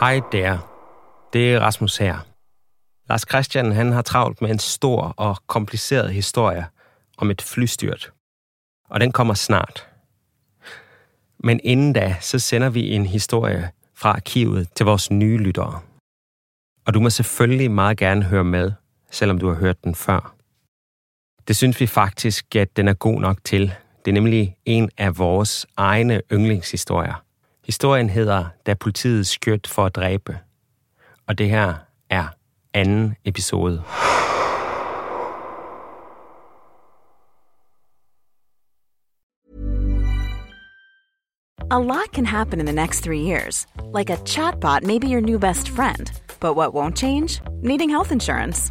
Hej der. Det er Rasmus her. Lars Christian han har travlt med en stor og kompliceret historie om et flystyrt. Og den kommer snart. Men inden da, så sender vi en historie fra arkivet til vores nye lyttere. Og du må selvfølgelig meget gerne høre med, selvom du har hørt den før. Det synes vi faktisk, at den er god nok til. Det er nemlig en af vores egne yndlingshistorier. Historien hedder Da politiet skjøt for at dræbe. Og det her er anden episode. A lot can happen in the next three years. Like a chatbot may be your new best friend. But what won't change? Needing health insurance.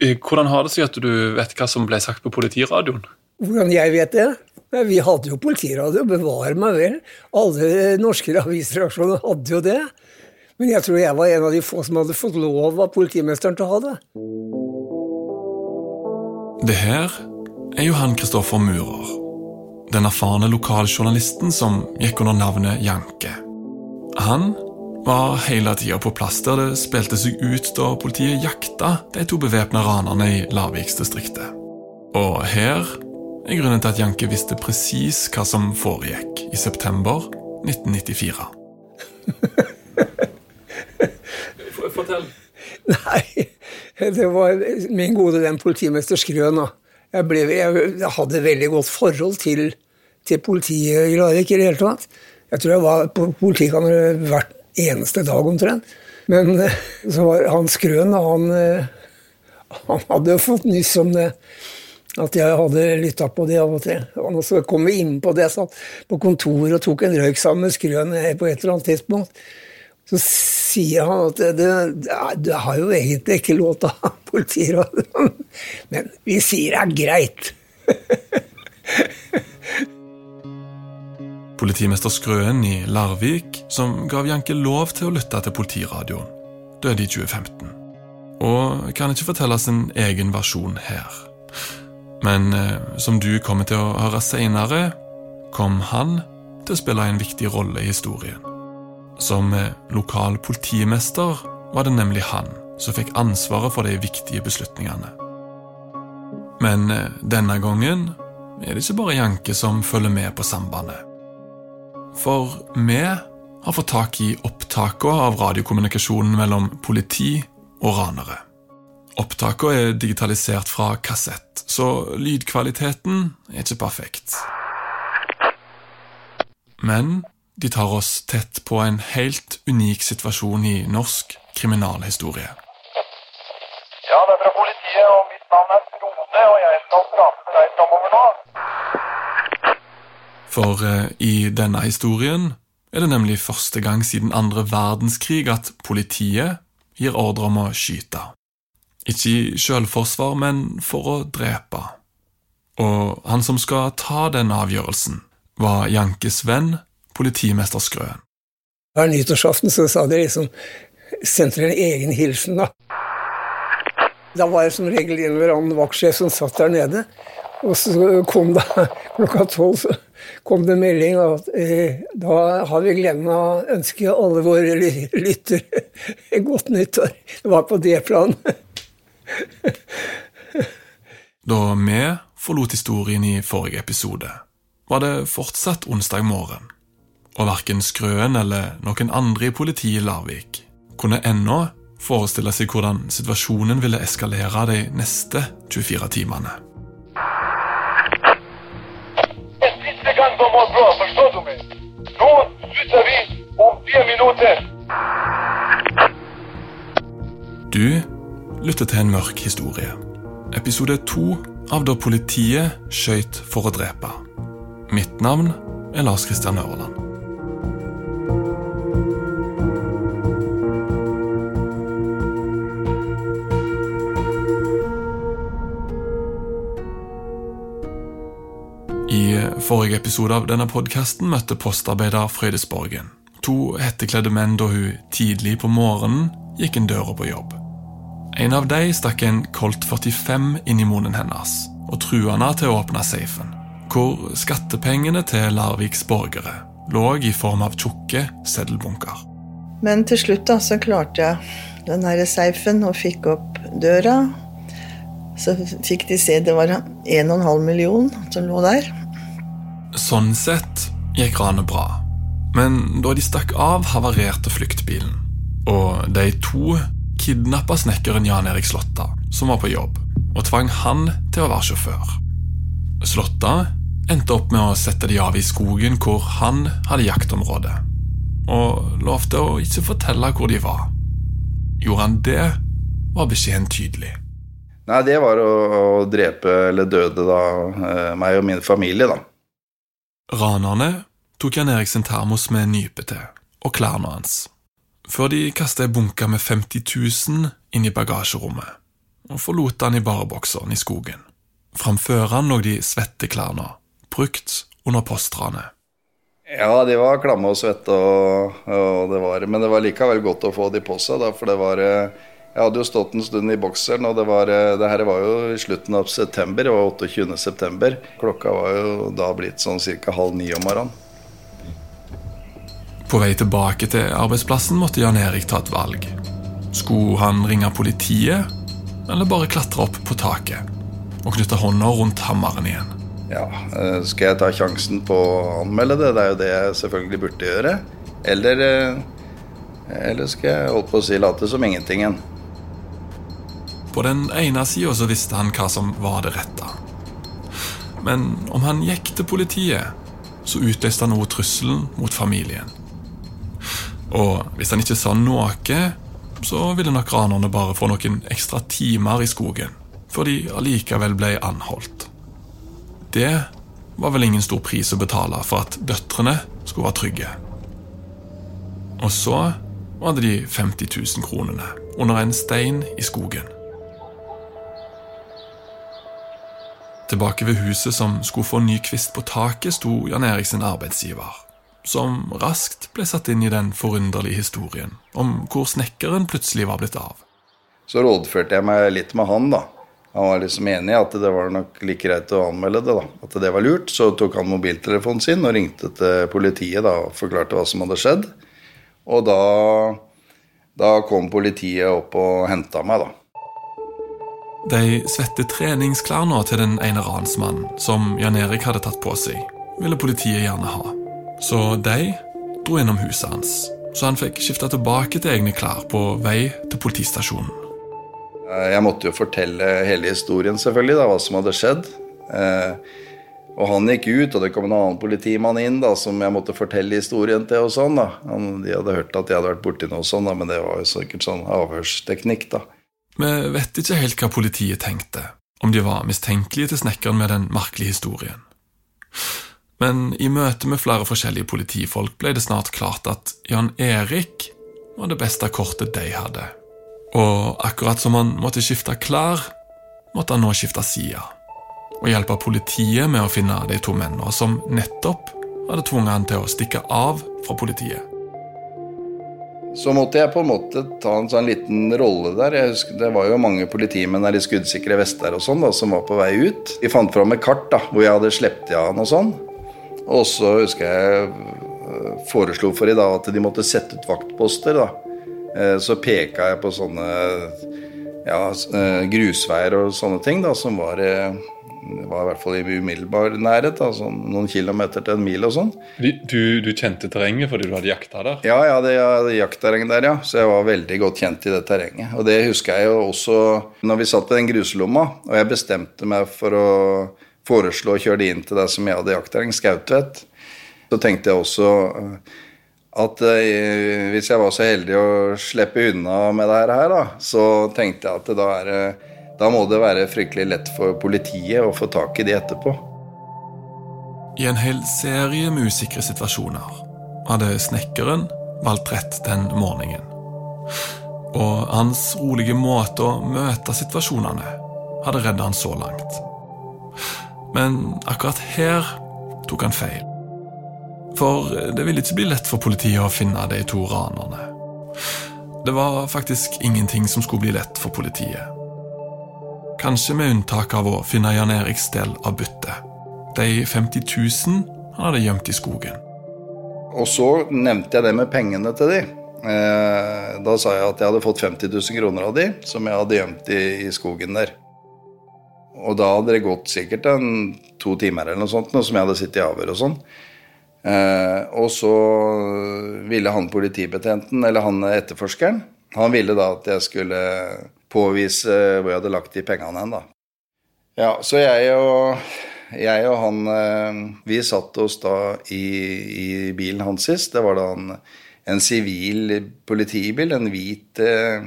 hvordan har det seg at du vet hva som ble sagt på politiradioen? Hvordan jeg vet det? Vi hadde jo politiradio, bevare meg vel. Alle norske avisreaksjoner hadde jo det. Men jeg tror jeg var en av de få som hadde fått lov av politimesteren til å ha det. Det her er Johan Kristoffer Murer. Den erfarne lokaljournalisten som gikk under navnet Janke. Han var hele tida på plass der det spilte seg ut da politiet jakta de to bevæpna ranerne i Larviksdistriktet. Og her er grunnen til at Janke visste presis hva som foregikk i september 1994. Fortell. Nei, det var min gode venn politimester Skrøn. da. Jeg, ble, jeg hadde veldig godt forhold til, til politiet i Larvik i det hele tatt. Jeg tror jeg var på politikammeret hvert eneste dag omtrent. Men eh, så var han Skrøn, han, eh, han hadde jo fått nyss om det. At jeg hadde lytta på det av og til. Og så kom vi inn på det. Jeg satt på kontoret og tok en røyk sammen med Skrøn på et eller annet tidspunkt. Så sier han at det, det har jo egentlig ikke lov til å ha politiråd, men vi sier det er greit. Politimester Skrøen i Larvik som gav Janke lov til å lytte til politiradioen, døde i 2015. Og kan ikke fortelle sin egen versjon her. Men eh, som du kommer til å høre seinere, kom han til å spille en viktig rolle i historien. Som lokal politimester var det nemlig han som fikk ansvaret for de viktige beslutningene. Men denne gangen er det ikke bare Janke som følger med på sambandet. For vi har fått tak i opptakene av radiokommunikasjonen mellom politi og ranere. Opptakene er digitalisert fra kassett, så lydkvaliteten er ikke perfekt. Men de tar oss tett på en helt unik situasjon i norsk kriminalhistorie. Ja, det er fra politiet, og mitt navn er Frode, og jeg skal prate med deg framover nå. For eh, i denne historien er det nemlig første gang siden andre verdenskrig at politiet gir ordre om å skyte. Ikke i selvforsvar, men for å drepe. Og han som skal ta den avgjørelsen, var Jankes venn politimester Skrøen. Hver nyttårsaften så sa de liksom Sendte en egen hilsen, da. Da var jeg som regel en eller annen vaktsjef som satt der nede. Og så kom det klokka tolv så kom det melding at eh, da har vi av å ønske alle våre lyttere godt nyttår. Det var på det planet. da vi forlot historien i forrige episode, var det fortsatt onsdag morgen og verken Skrøen eller noen andre i politiet i Larvik kunne ennå forestille seg hvordan situasjonen ville eskalere de neste 24 timene. Slutter vi om fire minutter. Du lytter til en mørk historie. Episode to av Da politiet skøyt for å drepe. Mitt navn er Lars Kristian Øverland. I forrige episode av denne podkasten møtte postarbeider Frøydis Borgen to hettekledde menn da hun tidlig på morgenen gikk inn døra på jobb. En av dem stakk en Colt 45 inn i munnen hennes og trua henne til å åpne safen, hvor skattepengene til Larviks borgere lå i form av tjukke seddelbunker. Men til slutt da, så klarte jeg den her safen og fikk opp døra. Så fikk de se det var 1,5 million som lå der. Sånn sett gikk ranet bra, men da de stakk av, havarerte flyktbilen. Og de to kidnappa snekkeren Jan Erik Slåtta, som var på jobb, og tvang han til å være sjåfør. Slåtta endte opp med å sette de av i skogen hvor han hadde jaktområde, og lovte å ikke fortelle hvor de var. Gjorde han det, var beskjeden tydelig. Nei, det var å, å drepe eller døde da eh, meg og min familie, da. Ranerne tok Jan Erik sin termos med nypete og klærne hans, før de kastet ei bunke med 50 000 inn i bagasjerommet og forlot han i barebokseren i skogen. Framfor han lå de svette klærne, brukt under postranet. Ja, de var klamme og svette, og, og det var, men det var likevel godt å få de på seg, da, for det var eh, Jeg hadde jo stått en stund i bokseren, og det var eh, Det her var jo i slutten av september, det var 28. september. Klokka var jo da blitt sånn ca. halv ni om morgenen. På vei tilbake til arbeidsplassen måtte Jan Erik ta et valg. Skulle han ringe politiet, eller bare klatre opp på taket og knytte hånda rundt hammeren igjen? Ja, eh, skal jeg ta sjansen på å anmelde det? Det er jo det jeg selvfølgelig burde gjøre. Eller, eh, eller skal jeg holdt på å si late som ingentingen? På den ene sida så visste han hva som var det rette. Men om han gikk til politiet, så utløste han også trusselen mot familien. Og hvis han ikke sa noe, så ville nok ranerne bare få noen ekstra timer i skogen, før de allikevel ble anholdt. Det var vel ingen stor pris å betale for at døtrene skulle være trygge. Og så var det de 50 000 kronene under en stein i skogen. Tilbake ved huset som skulle få ny kvist på taket, sto Jan Erik sin arbeidsgiver, som raskt ble satt inn i den forunderlige historien om hvor snekkeren plutselig var blitt av. Så rådførte jeg meg litt med han, da. Han var liksom enig i at det var nok like greit å anmelde det, da. At det var lurt. Så tok han mobiltelefonen sin og ringte til politiet da, og forklarte hva som hadde skjedd. Og da, da kom politiet opp og henta meg, da. De svette treningsklærne til den ene ransmannen som Jan Erik hadde tatt på seg, ville politiet gjerne ha. Så de dro innom huset hans, så han fikk skifta tilbake til egne klær på vei til politistasjonen. Eh, Jeg måtte jo fortelle hele historien, selvfølgelig, da, hva som hadde skjedd. Eh, og han gikk ut, og det kom en annen politimann inn da, som jeg måtte fortelle historien til. og sånn da. De hadde hørt at jeg hadde vært borti noe sånn, da, men det var jo sikkert sånn avhørsteknikk. da. Vi vet ikke helt hva politiet tenkte, om de var mistenkelige til snekkeren med den merkelige historien. Men i møte med flere forskjellige politifolk ble det snart klart at Jan Erik var det beste kortet de hadde. Og akkurat som han måtte skifte klær, måtte han nå skifte side. Og hjelpe politiet med å finne de to mennene som nettopp hadde tvunget han til å stikke av fra politiet. Så måtte jeg på en måte ta en sånn liten rolle der. Jeg husker, det var jo mange politimenn der i skuddsikre vester og sånn da, som var på vei ut. Vi fant fram et kart da, hvor jeg hadde sluppet av han og sånn. Og så husker jeg øh, foreslo for de da at de måtte sette ut vaktposter. da. Eh, Så peka jeg på sånne ja, eh, grusveier og sånne ting da, som var eh, var i hvert fall i umiddelbar nærhet, altså noen kilometer til en mil og sånn. Du, du kjente terrenget fordi du hadde jakta der? Ja, jeg hadde, jeg hadde jaktterreng der, ja. Så jeg var veldig godt kjent i det terrenget. Og det husker jeg jo også når vi satt ved den gruslomma, og jeg bestemte meg for å foreslå å kjøre de inn til det som jeg hadde jaktterreng, Skautvedt. Så tenkte jeg også eh, at eh, hvis jeg var så heldig å slippe unna med det her, da, så tenkte jeg at da, er, da må det være fryktelig lett for politiet å få tak i de etterpå. I en hel serie med usikre situasjoner hadde snekkeren valgt rett den morgenen. Og hans rolige måte å møte situasjonene hadde redda han så langt. Men akkurat her tok han feil. For det ville ikke bli lett for politiet å finne de to ranerne. Det var faktisk ingenting som skulle bli lett for politiet. Kanskje med unntak av å finne Jan Eriks del av byttet. De 50 000 han hadde gjemt i skogen. Og så nevnte jeg det med pengene til de. Eh, da sa jeg at jeg hadde fått 50 000 kroner av de, som jeg hadde gjemt i, i skogen der. Og da hadde det gått sikkert en to timer eller noe sånt, noe som jeg hadde sittet i avhør og sånn. Eh, og så ville han politibetjenten, eller han etterforskeren, han ville da at jeg skulle påvise hvor jeg hadde lagt de pengene hen, da. Ja, så jeg og, jeg og han eh, Vi satt oss da i, i bilen hans sist. Det var da en, en sivil politibil, en hvit eh,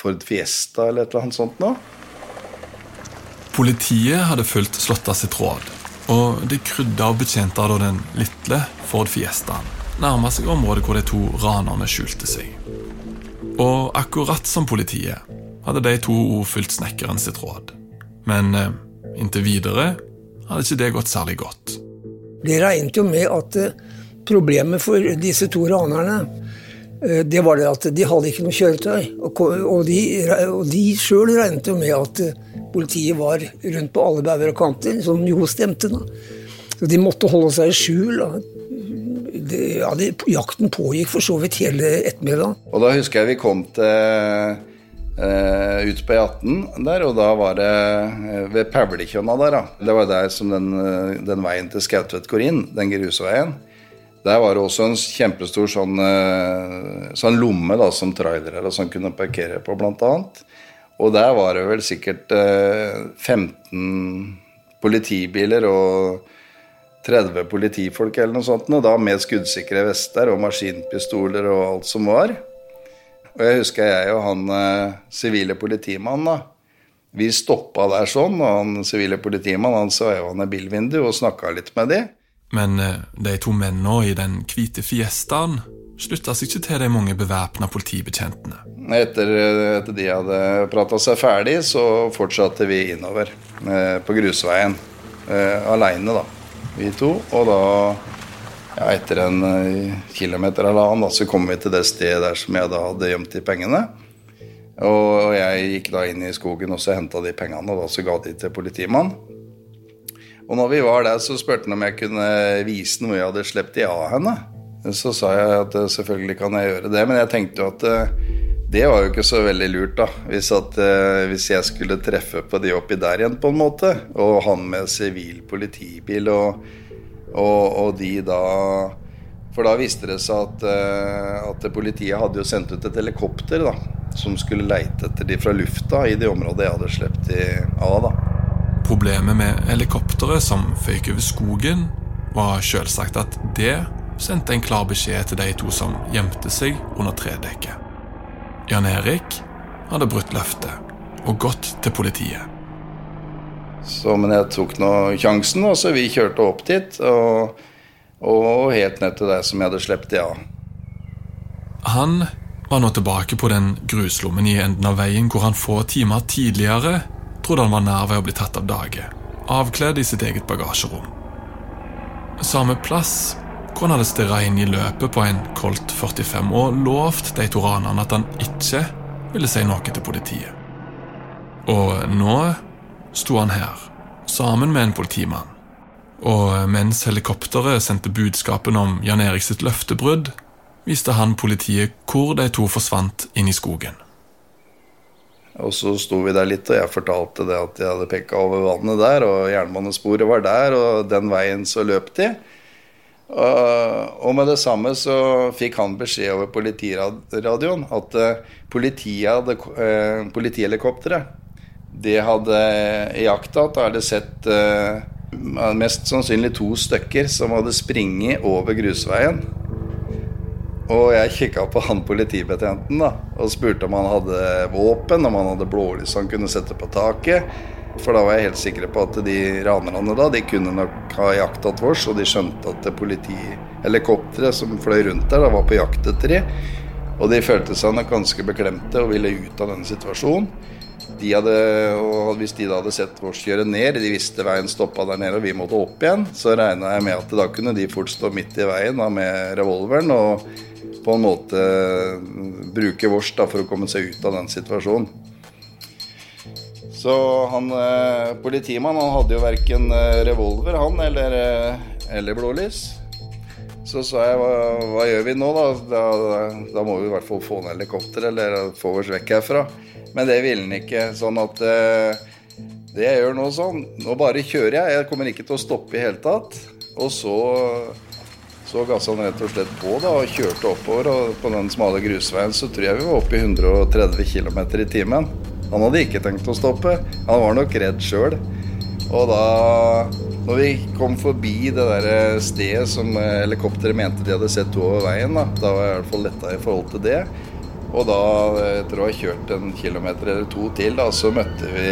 Ford Fiesta eller et eller annet sånt noe. Politiet hadde fulgt Slåtta sitt råd, og de krydda og betjente da den lille Ford Fiestaen nærma seg området hvor de to ranerne skjulte seg. Og akkurat som politiet hadde de to fulgt snekkeren sitt råd. Men eh, inntil videre hadde ikke det gått særlig godt. Det regnet jo med at eh, problemet for disse to ranerne eh, det var det at de hadde ikke noe kjøretøy. Og de, og de sjøl regnet jo med at politiet var rundt på alle bauger og kanter, som jo stemte. da. Så de måtte holde seg i skjul. da. Det, ja, det, jakten pågikk for så vidt hele ettermiddagen. Og da husker jeg vi kom til Uh, ut på E18 der, og da var det uh, ved Pavlekjønna der, da. Det var der som den, uh, den veien til Skautvedt går inn, den grusveien. Der var det også en kjempestor sånn, sånn lomme da, som trailere og sånn kunne parkere på, blant annet. Og der var det vel sikkert 15 politibiler og 30 politifolk eller noe sånt, og da med skuddsikre vester og maskinpistoler og alt som var. Og jeg husker jeg og han sivile politimannen, da. Vi stoppa der sånn, og han sivile politimannen han så jo han i bilvinduet og snakka litt med de. Men de to mennene i den hvite Fiestaen slutta seg ikke til de mange bevæpna politibetjentene. Etter, at de hadde prata seg ferdig, så fortsatte vi innover eh, på grusveien. Eh, Aleine, da, vi to. Og da, ja, etter en kilometer eller annen, da, så kom vi til det stedet der som jeg da hadde gjemt de pengene. Og jeg gikk da inn i skogen og så henta de pengene, og da så ga de til politimannen. Og når vi var der, så spurte han om jeg kunne vise hvor jeg hadde sluppet de av henne. Så sa jeg at selvfølgelig kan jeg gjøre det, men jeg tenkte jo at det var jo ikke så veldig lurt, da. Hvis, at, hvis jeg skulle treffe på de oppi der igjen, på en måte, og han med sivil politibil og, og, og de da For da viste det seg at, at politiet hadde jo sendt ut et helikopter da, som skulle leite etter de fra lufta i det området jeg hadde sluppet de av. da. Problemet med helikopteret som føyk over skogen, var selvsagt at det sendte en klar beskjed til de to som gjemte seg under tredekket. Jan Erik hadde brutt løftet og gått til politiet. Så, men jeg tok nå sjansen, og så vi kjørte opp dit. Og, og helt ned til der som jeg hadde sluppet de av. Han var nå tilbake på den gruslommen i enden av veien hvor han få timer tidligere trodde han var nær ved å bli tatt av dage, avkledd i sitt eget bagasjerom. Samme plass hvor han hadde stirra inn i løpet på en Colt 45 og lovt de to ranerne at han ikke ville si noe til politiet. Og nå sto han her, sammen med en politimann. Og mens helikopteret sendte budskapen om Jan Erik sitt løftebrudd, viste han politiet hvor de to forsvant inn i skogen. Og så sto vi der litt, og jeg fortalte det at jeg hadde peka over vannet der, og jernbanesporet var der, og den veien så løp de. Og med det samme så fikk han beskjed over politiradioen at eh, politiet hadde, eh, politihelikopteret det hadde iakttatt da hadde sett eh, mest sannsynlig to stykker som hadde springet over grusveien. Og jeg kikka på han politibetjenten da, og spurte om han hadde våpen, om han hadde blålys han kunne sette på taket. For da var jeg helt sikker på at de ranerne da, de kunne nok ha jaktatt oss, og de skjønte at politihelikopteret som fløy rundt der, da var på jakt etter de. Og de følte seg nok ganske beklemte og ville ut av denne situasjonen. De hadde, hvis de da hadde sett oss kjøre ned, de visste veien stoppa der nede og vi måtte opp igjen, så regna jeg med at da kunne de fort stå midt i veien da, med revolveren og på en måte bruke vårs da, for å komme seg ut av den situasjonen. Så han eh, politimannen han hadde jo verken eh, revolver, han, eller, eh, eller blålys. Så sa jeg hva, hva, gjør vi nå, da? da? da? må vi i hvert fall få ned helikopter, eller få oss vekk herfra. Men det ville han ikke. Sånn at det jeg gjør nå sånn Nå bare kjører jeg. Jeg kommer ikke til å stoppe i hele tatt. Og så, så gassa han rett og slett på da, og kjørte oppover. Og på den smale grusveien så tror jeg vi var oppe i 130 km i timen. Han hadde ikke tenkt å stoppe. Han var nok redd sjøl. Og da når vi kom forbi det der stedet som helikopteret mente de hadde sett over veien, da, da var jeg i hvert fall letta i forhold til det. Og da, etter å ha kjørt en kilometer eller to til, da, så møtte vi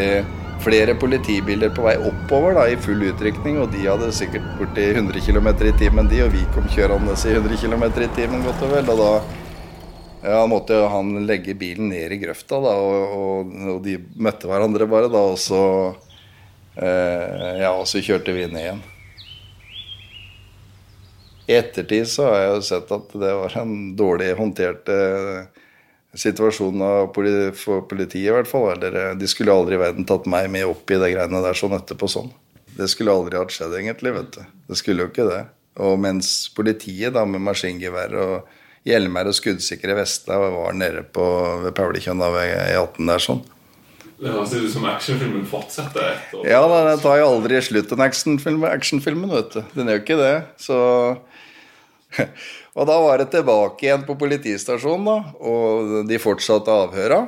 flere politibiler på vei oppover da, i full utrykning. Og de hadde sikkert borti 100 km i timen, de, og vi kom kjørende i 100 km i timen, godt og vel. Og da ja, måtte han legge bilen ned i grøfta, da, og, og, og de møtte hverandre bare da, og så eh, Ja, og så kjørte vi ned igjen. I ettertid så har jeg jo sett at det var en dårlig håndtert eh, situasjon for politiet, i hvert fall. Eller eh, de skulle aldri i verden tatt meg med opp i det greiene der sånn etterpå sånn. Det skulle aldri hatt skjedd, egentlig, vet du. Det skulle jo ikke det. Og mens politiet da med maskingevær og hjelmer og skuddsikre vester var nede på ved Paulekjønna ved E18 der sånn. Det høres ut som actionfilmen fortsetter etter. Ja, den tar jo aldri slutt, den actionfilmen, actionfilmen, vet du. Den gjør ikke det. Så Og da var det tilbake igjen på politistasjonen, da, og de fortsatte avhøra.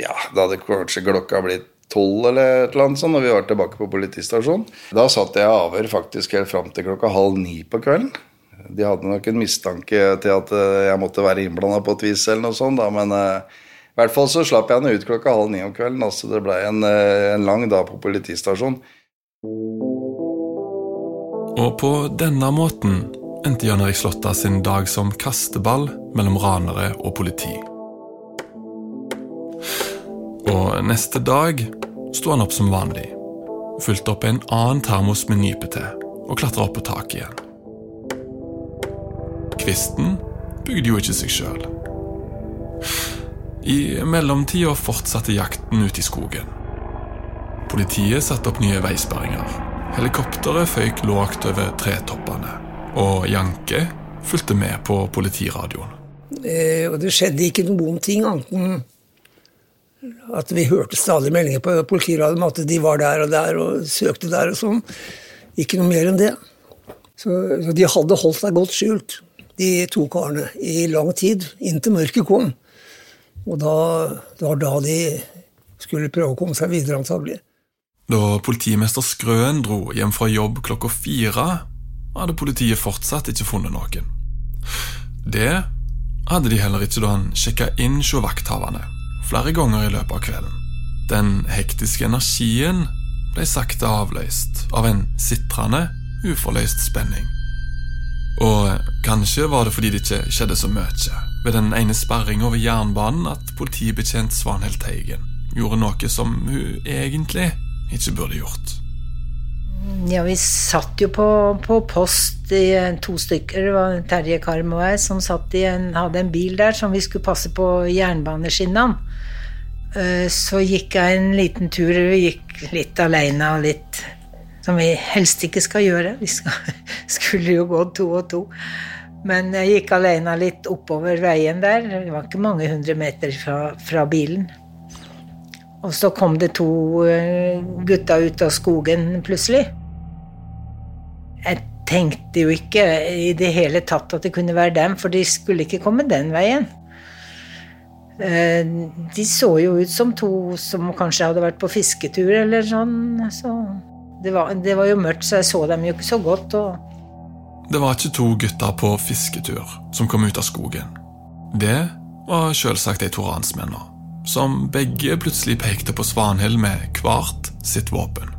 Ja, da hadde kanskje klokka blitt tolv eller et eller annet sånt når vi var tilbake på politistasjonen. Da satt jeg avhør faktisk helt fram til klokka halv ni på kvelden. De hadde nok en mistanke til at eh, jeg måtte være innblanda på et vis, eller noe sånt, da, men uh, i hvert fall så slapp jeg henne ut klokka halv ni om kvelden. altså Det ble en, uh, en lang dag på politistasjonen. Og på denne måten endte Jan Erik Slåtta sin dag som kasteball mellom ranere og politi. Og neste dag sto han opp som vanlig, fylte opp en annen termos med nypete og klatra opp på taket igjen. Kvisten bygde jo ikke seg sjøl. I mellomtida fortsatte jakten ute i skogen. Politiet satte opp nye veisperringer. Helikopteret føyk lågt over tretoppene. Og Janke fulgte med på politiradioen. Eh, og det skjedde ikke noen ting annet enn at vi hørte stadig meldinger på politiradioen om at de var der og der og søkte der og sånn. Ikke noe mer enn det. Så, så de hadde holdt seg godt skjult de to karene i lang tid, inntil mørket kom. Og da, det var da de skulle prøve å komme seg videre, antagelig. Da politimester Skrøen dro hjem fra jobb klokka fire, hadde politiet fortsatt ikke funnet noen. Det hadde de heller ikke da han sjekka inn hos vakthaverne flere ganger i løpet av kvelden. Den hektiske energien ble sakte avløst av en sitrende, uforløst spenning. Og kanskje var det fordi det ikke skjedde så mye ved den ene sperringa over jernbanen at politibetjent Svanhild Teigen gjorde noe som hun egentlig ikke burde gjort. Ja, vi satt jo på, på post i to stykker. Det var Terje Karm og jeg som en, hadde en bil der som vi skulle passe på jernbaneskinnene. Eh, så gikk jeg en liten tur. Vi gikk litt aleine og litt som vi helst ikke skal gjøre. Vi skulle jo gå to og to. Men jeg gikk alene litt oppover veien der. Det var ikke mange hundre meter fra, fra bilen. Og så kom det to eh, gutta ut av skogen plutselig. Jeg tenkte jo ikke i det hele tatt at det kunne være dem, for de skulle ikke komme den veien. Eh, de så jo ut som to som kanskje hadde vært på fisketur eller sånn. Så det var, det var jo mørkt, så jeg så dem jo ikke så godt. Og... Det var ikke to gutter på fisketur som kom ut av skogen. Det var selvsagt de to ransmennene, som begge plutselig pekte på Svanhild med hvert sitt våpen.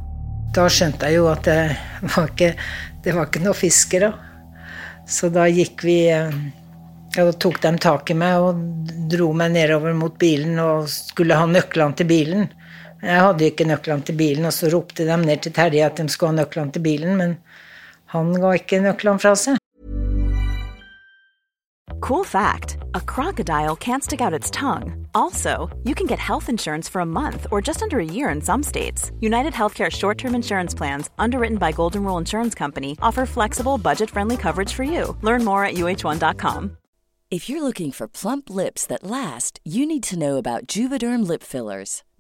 Da skjønte jeg jo at det var ikke, det var ikke noe fiskere. Så da gikk vi eh, ja, Da tok de tak i meg og dro meg nedover mot bilen og skulle ha nøklene til bilen. Jeg hadde ikke nøklene til bilen, og så ropte de ned til Terje at de skulle ha nøklene til bilen, men han ga ikke nøklene fra seg. Cool fact a crocodile can't stick out its tongue. Also, you can get health insurance for a month or just under a year in some states. United Healthcare short term insurance plans, underwritten by Golden Rule Insurance Company, offer flexible, budget friendly coverage for you. Learn more at uh1.com. If you're looking for plump lips that last, you need to know about Juvederm lip fillers.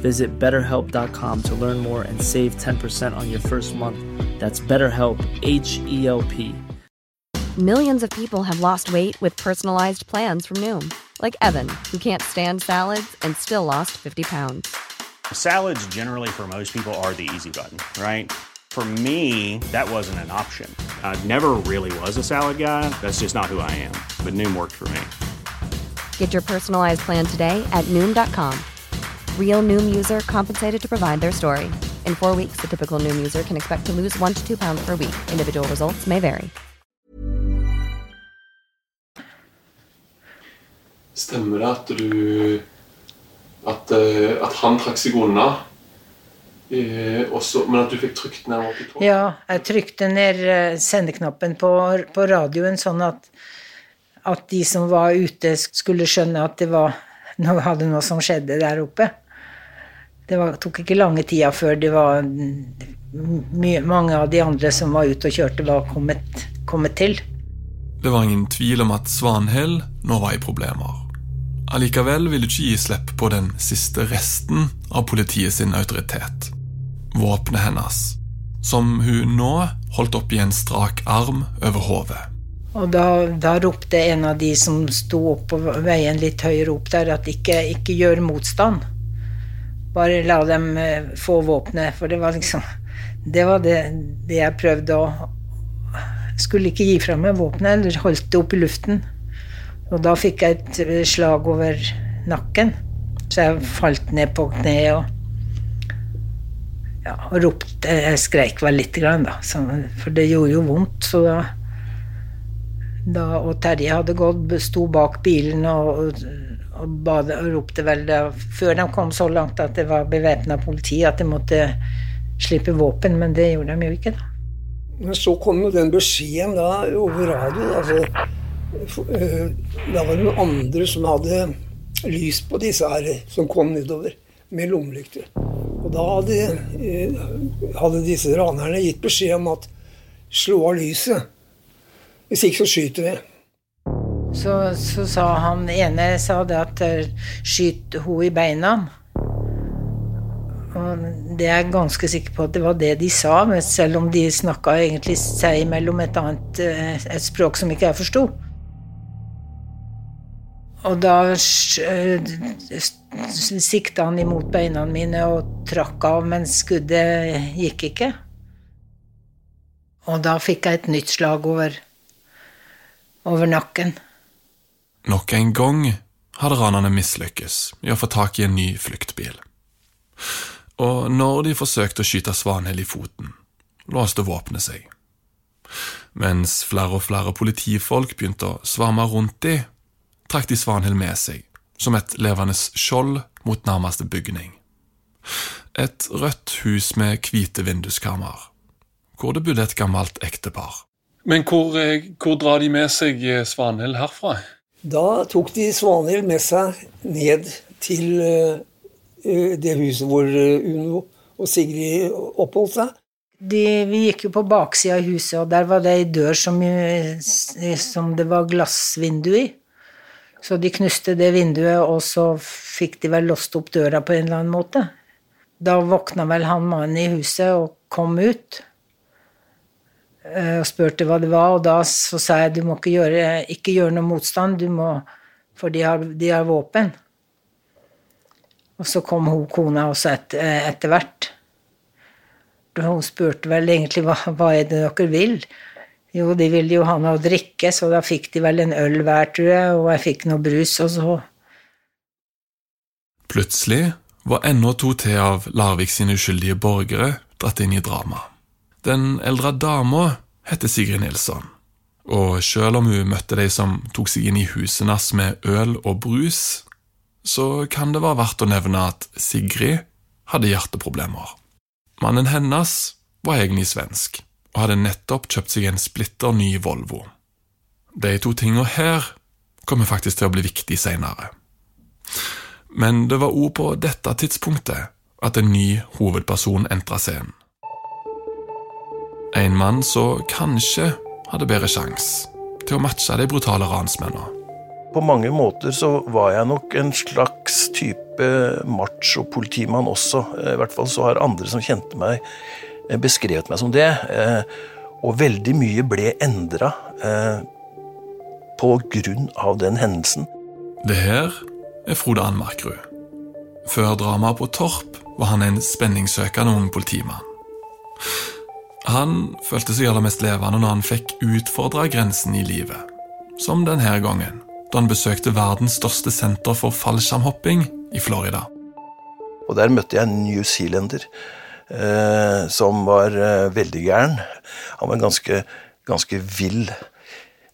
Visit betterhelp.com to learn more and save 10% on your first month. That's BetterHelp, H E L P. Millions of people have lost weight with personalized plans from Noom, like Evan, who can't stand salads and still lost 50 pounds. Salads, generally, for most people, are the easy button, right? For me, that wasn't an option. I never really was a salad guy. That's just not who I am. But Noom worked for me. Get your personalized plan today at Noom.com. Real Noom user compensated to provide their story. In four weeks, the typical Noom user can expect to lose one to two pounds per week. Individual results may vary. Stemmer det at du At, eh, at han trakk seg unna, eh, også, men at du fikk trykt ned 82? Ja, jeg trykte ned eh, sendeknappen på, på radioen sånn at, at de som var ute, skulle skjønne at det var noe, hadde noe som skjedde der oppe. Det var, tok ikke lange tida før det var mye, mange av de andre som var ute og kjørte, var kommet, kommet til. Det var ingen tvil om at Svanhild nå var i problemer. Allikevel ville ikke gi slipp på den siste resten av politiet sin autoritet. Våpenet hennes, som hun nå holdt opp i en strak arm over hodet. Og da, da, ropte en av de som sto opp på veien litt høyere opp der, at ikke, ikke gjør motstand. Bare la dem uh, få våpenet, for det var liksom Det var det, det jeg prøvde å Skulle ikke gi fra meg våpenet, eller holdt det opp i luften. Og da fikk jeg et eh, slag over nakken, så jeg falt ned på kne og ja, og ropte Jeg skreik vel lite grann, da, for det gjorde jo vondt. Så da, da Og Terje hadde gått, sto bak bilen og, og, bade, og ropte vel da, Før de kom så langt at det var bevæpna politi, at de måtte slippe våpen, men det gjorde de jo ikke, da. Men så kom jo den beskjeden da over radio. altså da var det noen andre som hadde lys på disse her som kom nedover med lommelykter. Og da hadde, eh, hadde disse ranerne gitt beskjed om at slå av lyset. Hvis ikke så skyter vi. Så, så sa han ene sa det at eh, skyt henne i beina. Og det er jeg ganske sikker på at det var det de sa, selv om de snakka egentlig seg imellom et annet eh, et språk som ikke jeg forsto. Og da sikta han imot beina mine og trakk av, men skuddet gikk ikke. Og da fikk jeg et nytt slag over, over nakken. Nok en gang hadde ranerne mislykkes i å få tak i en ny fluktbil. Og når de forsøkte å skyte Svanhild i foten, låste våpenet seg. Mens flere og flere politifolk begynte å svarme rundt de, trakk de Svanhild med seg, som et levende skjold mot nærmeste bygning. Et rødt hus med hvite vinduskarmer, hvor det bodde et gammelt ektepar. Men hvor, eh, hvor drar de med seg eh, Svanhild herfra? Da tok de Svanhild med seg ned til uh, det huset hvor Uno og Sigrid oppholdt seg. De, vi gikk jo på baksida av huset, og der var det ei dør som, som det var glassvindu i. Så de knuste det vinduet, og så fikk de vel låst opp døra på en eller annen måte. Da våkna vel han mannen i huset og kom ut og spurte hva det var, og da så sa jeg du må ikke gjøre, ikke gjøre noe motstand, må, for de har, de har våpen. Og så kom hun kona også et, etter hvert. Hun spurte vel egentlig hva, hva er det dere vil? Jo, de ville jo ha noe å drikke, så da fikk de vel en øl hver, tror jeg, og jeg fikk noe brus, og så Plutselig var ennå to til av Larvik sine uskyldige borgere dratt inn i dramaet. Den eldre dama heter Sigrid Nilsson, og selv om hun møtte de som tok seg inn i huset hans med øl og brus, så kan det være verdt å nevne at Sigrid hadde hjerteproblemer. Mannen hennes var egentlig svensk og hadde nettopp kjøpt seg en splitter ny Volvo. De to tingene her kommer faktisk til å bli viktig seinere. Men det var òg på dette tidspunktet at en ny hovedperson entra scenen. En mann som kanskje hadde bedre sjanse til å matche de brutale ransmennene. På mange måter så var jeg nok en slags type macho-politimann også. I hvert fall så har andre som kjente meg, beskrevet meg som det. Eh, og veldig mye ble endra eh, på grunn av den hendelsen. Det her er Frode Anmarkrud. Før dramaet på Torp var han en spenningssøkende ung politimann. Han følte seg aller mest levende når han fikk utfordra grensen i livet. Som denne gangen, da han besøkte verdens største senter for fallskjermhopping i Florida. Og Der møtte jeg en newzealender eh, som var eh, veldig gæren. Han var ganske, ganske vill,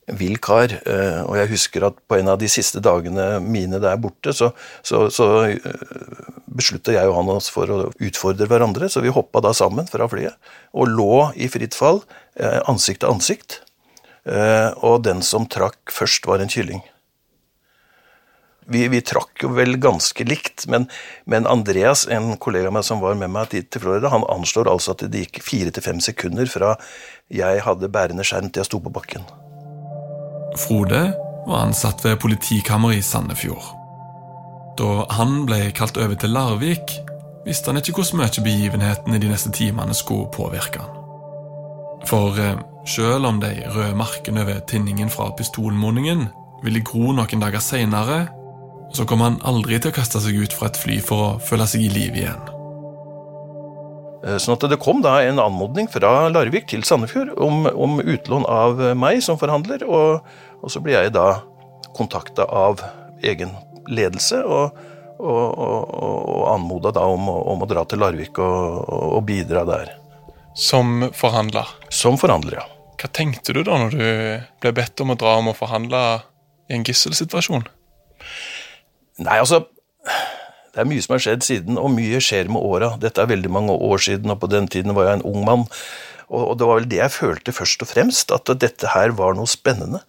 vill kar. Eh, og jeg husker at på en av de siste dagene mine der borte, så, så, så eh, beslutta jeg og han oss for å utfordre hverandre, så vi hoppa da sammen fra flyet og lå i fritt fall, eh, ansikt til ansikt. Og den som trakk først, var en kylling. Vi, vi, trakk jo vel ganske likt, men, men, Andreas, en kollega meg som var med meg til Florida, han anslår altså at det gikk fire til fem sekunder fra jeg hadde bærende skjerm til jeg sto på bakken. Frode var ansatt ved politikammeret i Sandefjord. Da han ble kalt over til Larvik, visste han ikke hvor mye begivenhetene de neste timene skulle påvirke han. For eh, selv om de røde markene over tinningen fra pistolmunningen ville gro noen dager seinere, så kom han aldri til å kaste seg ut fra et fly for å føle seg i live igjen. Eh, sånn at Det kom da en anmodning fra Larvik til Sandefjord om, om utlån av meg som forhandler, og, og så ble jeg da kontakta av egen ledelse og, og, og anmoda da om, om, å dra til Larvik og, bidra der. Som forhandler? Som forhandler, ja. Hva tenkte du da når du ble bedt om å dra om å forhandle i en gisselsituasjon? Nei, altså Det er mye som har skjedd siden, og mye skjer med åra. Dette er veldig mange år siden, og på den tiden var jeg en ung mann. Og, det var vel det jeg følte først og fremst, at dette her var noe spennende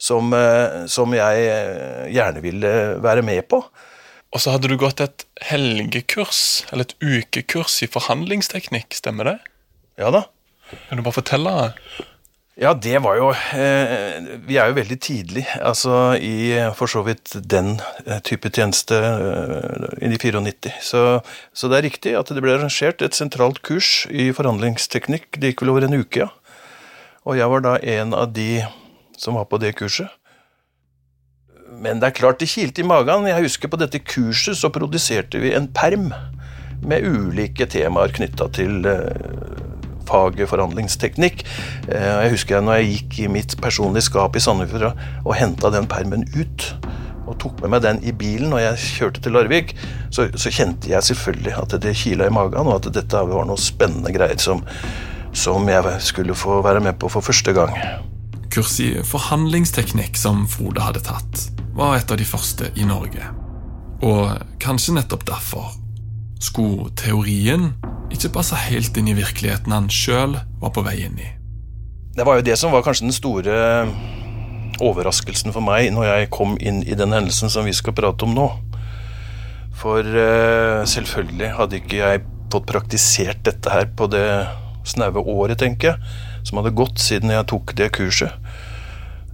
som, eh, som jeg eh, gjerne ville være med på. Og så hadde du gått et helgekurs, eller et ukekurs i forhandlingsteknikk, stemmer det? Ja da. Kan du bare fortelle? Ja, det var jo eh, Vi er jo veldig tidlig altså i for så vidt den eh, type tjeneste eh, i 94. Så, så det er riktig at det ble arrangert et sentralt kurs i forhandlingsteknikk. Det gikk vel over en uke, ja. Og jeg var da en av de som var på det kurset. Men det er klart det kilte i magen. Jeg husker på dette kurset så produserte vi en perm med ulike temaer knytta til faget forhandlingsteknikk. Jeg husker når jeg gikk i mitt personlige skap i Sandefjord og henta den permen ut og tok med meg den i bilen når jeg kjørte til Larvik, så, så, kjente jeg selvfølgelig at det kila i magen, og at dette var noe spennende greier som, som jeg skulle få være med på for første gang. Kurs i forhandlingsteknikk som Frode hadde tatt, var et av de første i Norge. Og kanskje nettopp derfor skulle teorien ikke passe helt inn i virkeligheten han sjøl var på vei inn i. Det var jo det som var kanskje den store overraskelsen for meg når jeg kom inn i den hendelsen som vi skal prate om nå. For uh, selvfølgelig hadde ikke jeg fått praktisert dette her på det snaue året, tenker jeg, som hadde gått siden jeg tok det kurset.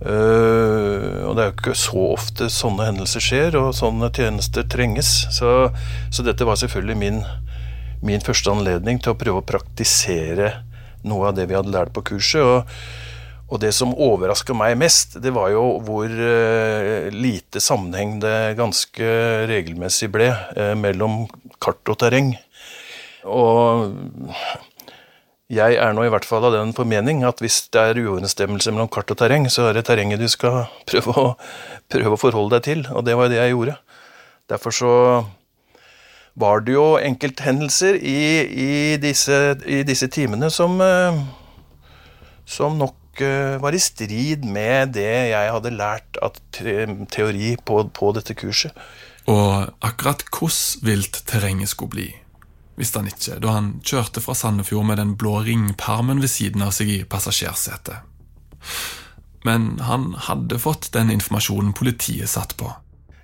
Uh, og det er jo ikke så ofte sånne hendelser skjer, og sånne tjenester trenges. Så, så dette var selvfølgelig min min første anledning til å prøve å praktisere noe av det vi hadde lært på kurset. og og det som overraska meg mest, det var jo hvor uh, lite sammenheng det ganske regelmessig ble uh, mellom kart og terreng. Og jeg er nå i hvert fall av den formening at hvis det er uoverensstemmelse mellom kart og terreng, så er det terrenget du skal prøve å, prøve å forholde deg til, og det var det jeg gjorde. Derfor så var det jo enkelthendelser i, i, disse, i disse, timene som, eh, som nok eh, var i strid med det jeg hadde lært av teori på, på dette kurset. Og akkurat hvordan vilt terrenget skulle bli, visste han ikke da han kjørte fra Sandefjord med den blå ringpermen ved siden av seg i passasjersetet. Men han hadde fått den informasjonen politiet satt på.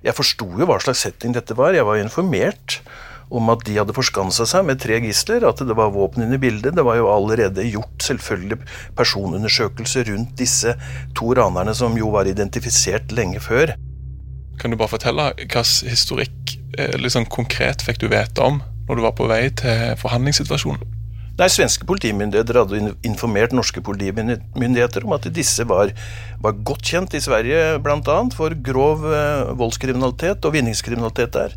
Jeg forsto jo hva slags setting dette var. Jeg var informert om at de hadde forskansa seg med tre gisler, at det var våpen inne i bildet. Det var jo allerede gjort selvfølgelig personundersøkelser rundt disse to ranerne, som jo var identifisert lenge før. Kan du bare fortelle hvilken historikk liksom konkret fikk du vite om når du var på vei til forhandlingssituasjonen? Nei, Svenske politimyndigheter hadde informert norske politimyndigheter om at disse var, var godt kjent i Sverige bl.a. for grov eh, voldskriminalitet og vinningskriminalitet der.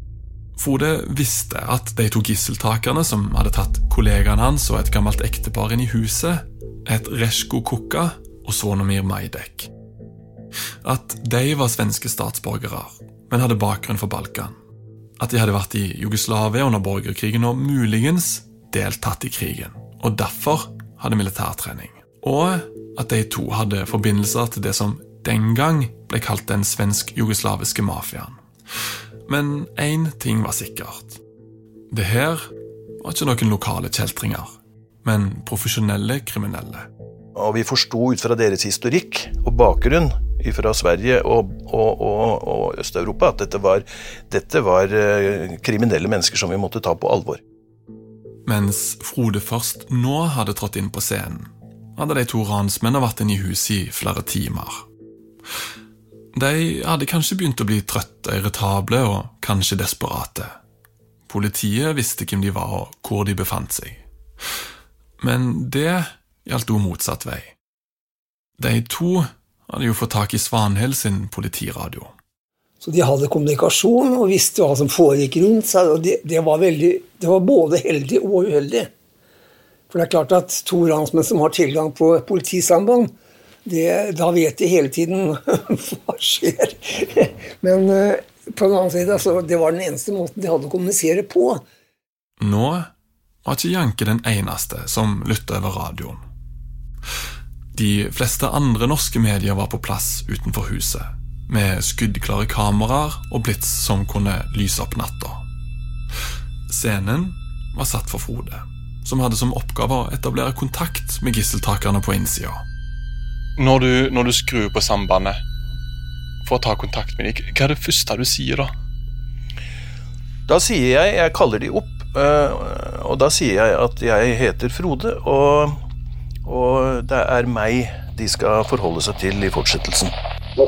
Frode visste at de to gisseltakerne som hadde tatt kollegaen hans og et gammelt ektepar inn i huset, het Reshko Kukka og Svonomir Majdek. At de var svenske statsborgere, men hadde bakgrunn for Balkan. At de hadde vært i Jugoslavia under borgerkrigen og muligens deltatt i krigen, og derfor hadde militærtrening. Og at de to hadde forbindelser til det som den gang ble kalt den svensk-jugoslaviske mafiaen. Men én ting var sikkert. Det her var ikke noen lokale kjeltringer, men profesjonelle kriminelle. Og vi forsto ut fra deres historikk og bakgrunn fra Sverige og, og, og, og Øst-Europa at dette var, dette var eh, kriminelle mennesker som vi måtte ta på alvor. Mens Frode først nå hadde trådt inn på scenen, hadde de to ransmennene vært inne i huset i flere timer. De hadde kanskje begynt å bli trøtte, irritable og kanskje desperate. Politiet visste hvem de var og hvor de befant seg. Men det gjaldt også motsatt vei. De to hadde jo fått tak i Svanhild sin politiradio. Så de hadde kommunikasjon og visste hva som foregikk rundt seg. og det, det, var veldig, det, var både heldig og uheldig. For det er klart at to ransmenn som har tilgang på politisamband, det, da vet de hele tiden hva skjer. Men uh, på den annen side, altså, det var den eneste måten de hadde å kommunisere på. Nå var ikke Janke den eneste som lytta over radioen. De fleste andre norske medier var på plass utenfor huset med skuddklare kameraer og blits som kunne lyse opp natta. Scenen var satt for Frode, som hadde som oppgave å etablere kontakt med gisseltakerne på innsida. Når du, når du skrur på sambandet for å ta kontakt med dem, hva er det første du sier da? Da sier jeg Jeg kaller de opp, eh, og da sier jeg at jeg heter Frode, og, og det er meg de skal forholde seg til i fortsettelsen. Ja,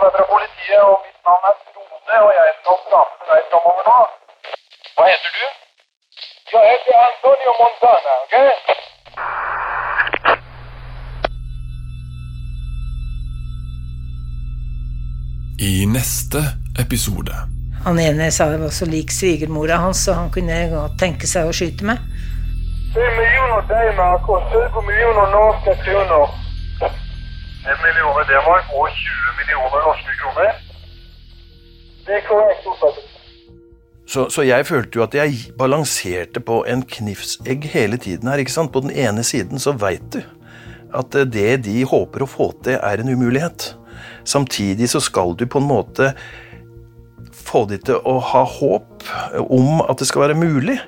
det er fra politiet, og mitt navn er Frode, og jeg skal prate med deg framover nå. Hva heter du? Jeg heter Antonio Montana, ok? I neste episode Han ene sa jeg var så lik svigermora hans, så han kunne godt tenke seg å skyte meg. 7 millioner D-mark og 20 millioner norske kroner. 1 millioner D-mark og 20 millioner norske kroner. Det er korrekt oppfattet. Så, så jeg følte jo at jeg balanserte på en knivsegg hele tiden her. ikke sant? På den ene siden så veit du at det de håper å få til, er en umulighet. Samtidig så skal du på en måte få de til å ha håp om at det skal være mulig.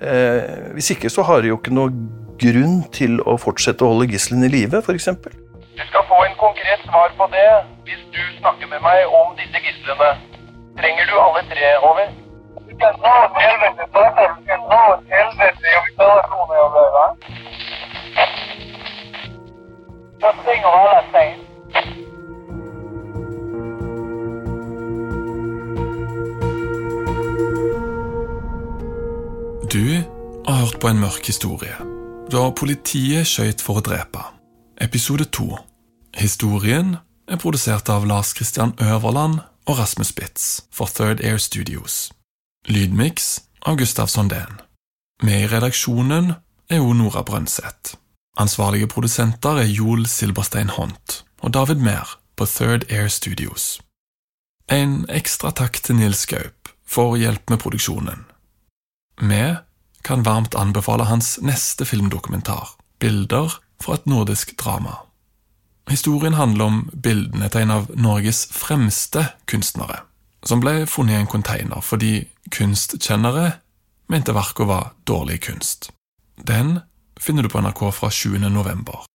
Eh, hvis ikke så har de jo ikke noe grunn til å fortsette å holde gisselen i live, f.eks. Du skal få en konkret svar på det hvis du snakker med meg om disse gislene. Trenger du alle tre, over? Du kan nå, helvete. Har en mørk historie. Da politiet skøyt for å drepe. Episode to. Historien er produsert av Lars Christian Øverland og Rasmus Spitz for Third Air Studios. Lydmiks av Gustav Sondén. Med i redaksjonen er jo Nora Brøndseth. Ansvarlige produsenter er Joel Silberstein Hont og David Mehr på Third Air Studios. En ekstra takk til Nils Gaup for hjelp med produksjonen. Vi kan varmt anbefale hans neste filmdokumentar, Bilder fra et nordisk drama. Historien handler om bildene til en av Norges fremste kunstnere, som ble funnet i en container fordi kunstkjennere mente verket var dårlig kunst. Den finner du på NRK fra 7. november.